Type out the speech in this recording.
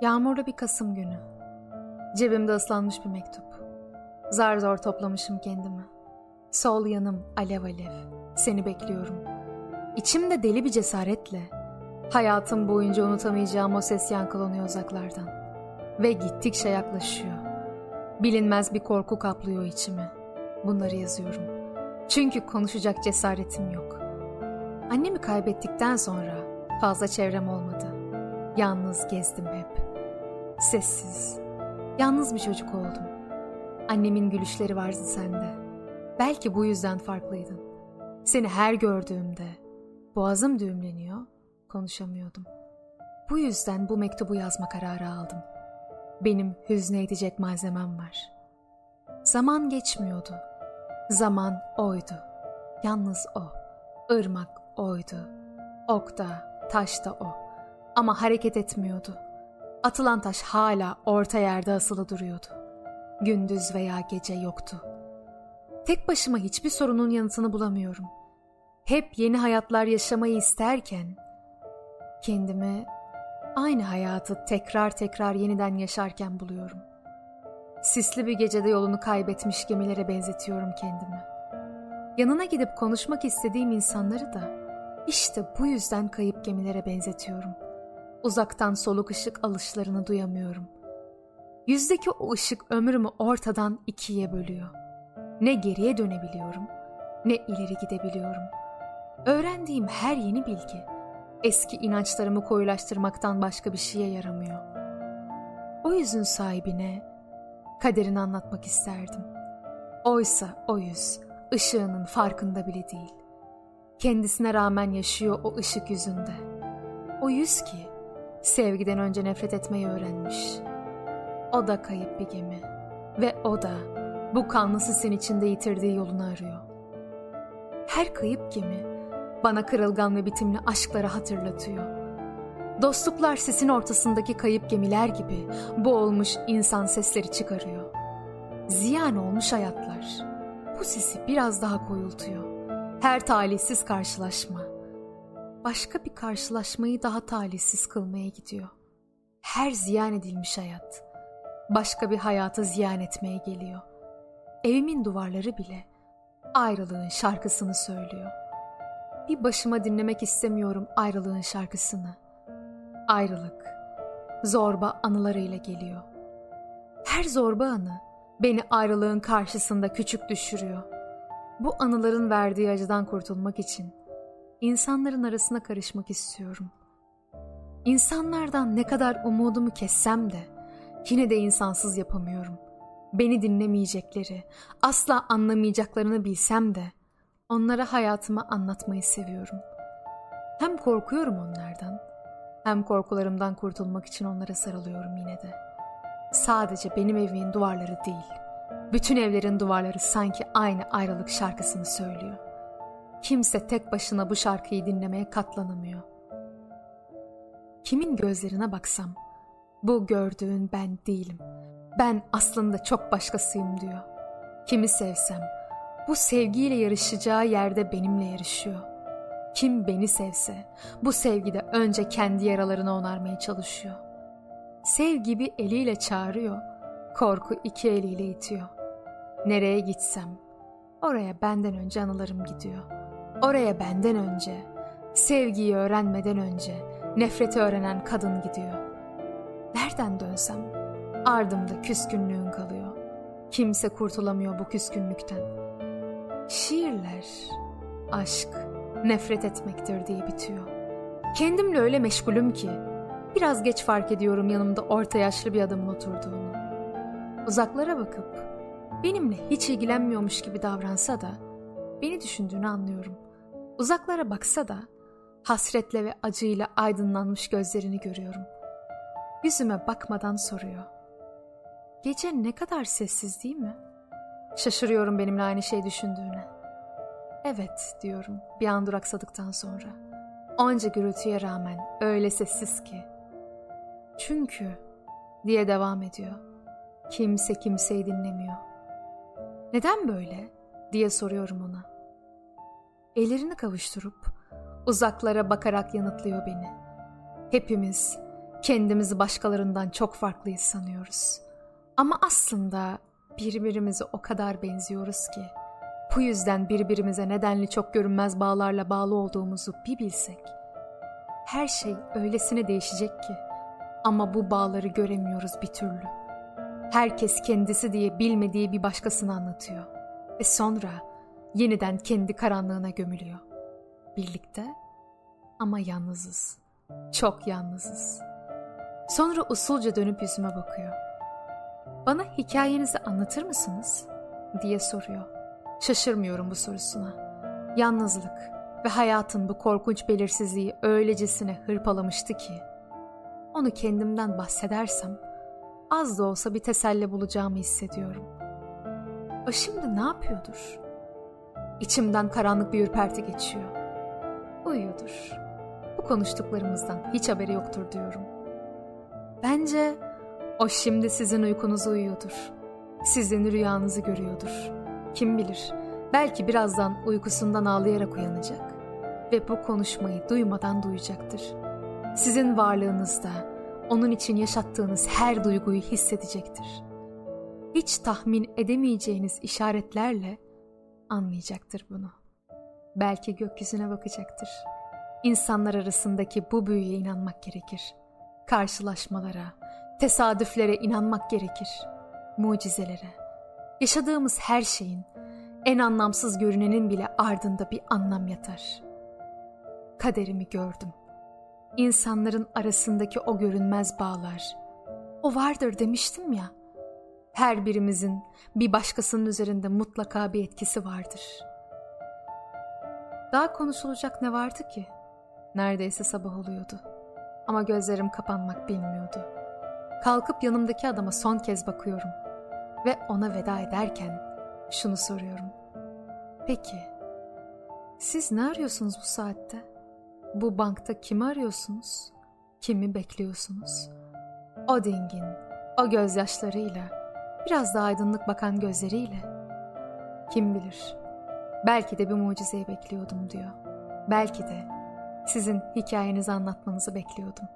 Yağmurlu bir Kasım günü. Cebimde ıslanmış bir mektup. Zar zor toplamışım kendimi. Sol yanım alev alev. Seni bekliyorum. İçimde deli bir cesaretle. Hayatım boyunca unutamayacağım o ses yankılanıyor uzaklardan. Ve gittikçe yaklaşıyor. Bilinmez bir korku kaplıyor içimi. Bunları yazıyorum. Çünkü konuşacak cesaretim yok. Annemi kaybettikten sonra fazla çevrem olmadı. Yalnız gezdim hep. Sessiz. Yalnız bir çocuk oldum. Annemin gülüşleri vardı sende. Belki bu yüzden farklıydın. Seni her gördüğümde boğazım düğümleniyor, konuşamıyordum. Bu yüzden bu mektubu yazma kararı aldım. Benim hüzne edecek malzemem var. Zaman geçmiyordu. Zaman oydu. Yalnız o. Irmak oydu. Ok da, taş da o. Ama hareket etmiyordu.'' Atılan taş hala orta yerde asılı duruyordu. Gündüz veya gece yoktu. Tek başıma hiçbir sorunun yanıtını bulamıyorum. Hep yeni hayatlar yaşamayı isterken kendimi aynı hayatı tekrar tekrar yeniden yaşarken buluyorum. Sisli bir gecede yolunu kaybetmiş gemilere benzetiyorum kendimi. Yanına gidip konuşmak istediğim insanları da işte bu yüzden kayıp gemilere benzetiyorum.'' Uzaktan soluk ışık alışlarını duyamıyorum. Yüzdeki o ışık ömrümü ortadan ikiye bölüyor. Ne geriye dönebiliyorum, ne ileri gidebiliyorum. Öğrendiğim her yeni bilgi, eski inançlarımı koyulaştırmaktan başka bir şeye yaramıyor. O yüzün sahibine kaderini anlatmak isterdim. Oysa o yüz ışığının farkında bile değil. Kendisine rağmen yaşıyor o ışık yüzünde. O yüz ki Sevgiden önce nefret etmeyi öğrenmiş. O da kayıp bir gemi. Ve o da bu kanlı sisin içinde yitirdiği yolunu arıyor. Her kayıp gemi bana kırılgan ve bitimli aşkları hatırlatıyor. Dostluklar sisin ortasındaki kayıp gemiler gibi boğulmuş insan sesleri çıkarıyor. Ziyan olmuş hayatlar. Bu sisi biraz daha koyultuyor. Her talihsiz karşılaşma başka bir karşılaşmayı daha talihsiz kılmaya gidiyor. Her ziyan edilmiş hayat, başka bir hayata ziyan etmeye geliyor. Evimin duvarları bile ayrılığın şarkısını söylüyor. Bir başıma dinlemek istemiyorum ayrılığın şarkısını. Ayrılık, zorba anılarıyla geliyor. Her zorba anı beni ayrılığın karşısında küçük düşürüyor. Bu anıların verdiği acıdan kurtulmak için insanların arasına karışmak istiyorum. İnsanlardan ne kadar umudumu kessem de yine de insansız yapamıyorum. Beni dinlemeyecekleri, asla anlamayacaklarını bilsem de onlara hayatımı anlatmayı seviyorum. Hem korkuyorum onlardan, hem korkularımdan kurtulmak için onlara sarılıyorum yine de. Sadece benim evimin duvarları değil, bütün evlerin duvarları sanki aynı ayrılık şarkısını söylüyor. Kimse tek başına bu şarkıyı dinlemeye katlanamıyor. Kimin gözlerine baksam, bu gördüğün ben değilim. Ben aslında çok başkasıyım diyor. Kimi sevsem, bu sevgiyle yarışacağı yerde benimle yarışıyor. Kim beni sevse, bu sevgide önce kendi yaralarını onarmaya çalışıyor. Sevgi bir eliyle çağırıyor, korku iki eliyle itiyor. Nereye gitsem, oraya benden önce anılarım gidiyor.'' Oraya benden önce, sevgiyi öğrenmeden önce nefreti öğrenen kadın gidiyor. Nereden dönsem ardımda küskünlüğün kalıyor. Kimse kurtulamıyor bu küskünlükten. Şiirler, aşk, nefret etmektir diye bitiyor. Kendimle öyle meşgulüm ki biraz geç fark ediyorum yanımda orta yaşlı bir adamın oturduğunu. Uzaklara bakıp benimle hiç ilgilenmiyormuş gibi davransa da beni düşündüğünü anlıyorum.'' Uzaklara baksa da hasretle ve acıyla aydınlanmış gözlerini görüyorum. Yüzüme bakmadan soruyor. Gece ne kadar sessiz değil mi? Şaşırıyorum benimle aynı şey düşündüğüne. Evet diyorum bir an duraksadıktan sonra. Onca gürültüye rağmen öyle sessiz ki. Çünkü diye devam ediyor. Kimse kimseyi dinlemiyor. Neden böyle diye soruyorum ona. Ellerini kavuşturup uzaklara bakarak yanıtlıyor beni. Hepimiz Kendimizi başkalarından çok farklıyız sanıyoruz. Ama aslında birbirimize o kadar benziyoruz ki. Bu yüzden birbirimize nedenli çok görünmez bağlarla bağlı olduğumuzu bir bilsek. Her şey öylesine değişecek ki. Ama bu bağları göremiyoruz bir türlü. Herkes kendisi diye bilmediği bir başkasını anlatıyor. Ve sonra yeniden kendi karanlığına gömülüyor. Birlikte ama yalnızız. Çok yalnızız. Sonra usulca dönüp yüzüme bakıyor. Bana hikayenizi anlatır mısınız? diye soruyor. Şaşırmıyorum bu sorusuna. Yalnızlık ve hayatın bu korkunç belirsizliği öylesine hırpalamıştı ki. Onu kendimden bahsedersem az da olsa bir teselli bulacağımı hissediyorum. O şimdi ne yapıyordur? İçimden karanlık bir ürperti geçiyor. Uyuyordur. Bu konuştuklarımızdan hiç haberi yoktur diyorum. Bence o şimdi sizin uykunuzu uyuyordur. Sizin rüyanızı görüyordur. Kim bilir belki birazdan uykusundan ağlayarak uyanacak. Ve bu konuşmayı duymadan duyacaktır. Sizin varlığınızda onun için yaşattığınız her duyguyu hissedecektir. Hiç tahmin edemeyeceğiniz işaretlerle anlayacaktır bunu. Belki gökyüzüne bakacaktır. İnsanlar arasındaki bu büyüye inanmak gerekir. Karşılaşmalara, tesadüflere inanmak gerekir. Mucizelere. Yaşadığımız her şeyin, en anlamsız görünenin bile ardında bir anlam yatar. Kaderimi gördüm. İnsanların arasındaki o görünmez bağlar. O vardır demiştim ya. Her birimizin bir başkasının üzerinde mutlaka bir etkisi vardır. Daha konuşulacak ne vardı ki? Neredeyse sabah oluyordu. Ama gözlerim kapanmak bilmiyordu. Kalkıp yanımdaki adama son kez bakıyorum. Ve ona veda ederken şunu soruyorum. Peki, siz ne arıyorsunuz bu saatte? Bu bankta kimi arıyorsunuz? Kimi bekliyorsunuz? O dingin, o gözyaşlarıyla, biraz daha aydınlık bakan gözleriyle. Kim bilir, belki de bir mucizeyi bekliyordum diyor. Belki de sizin hikayenizi anlatmanızı bekliyordum.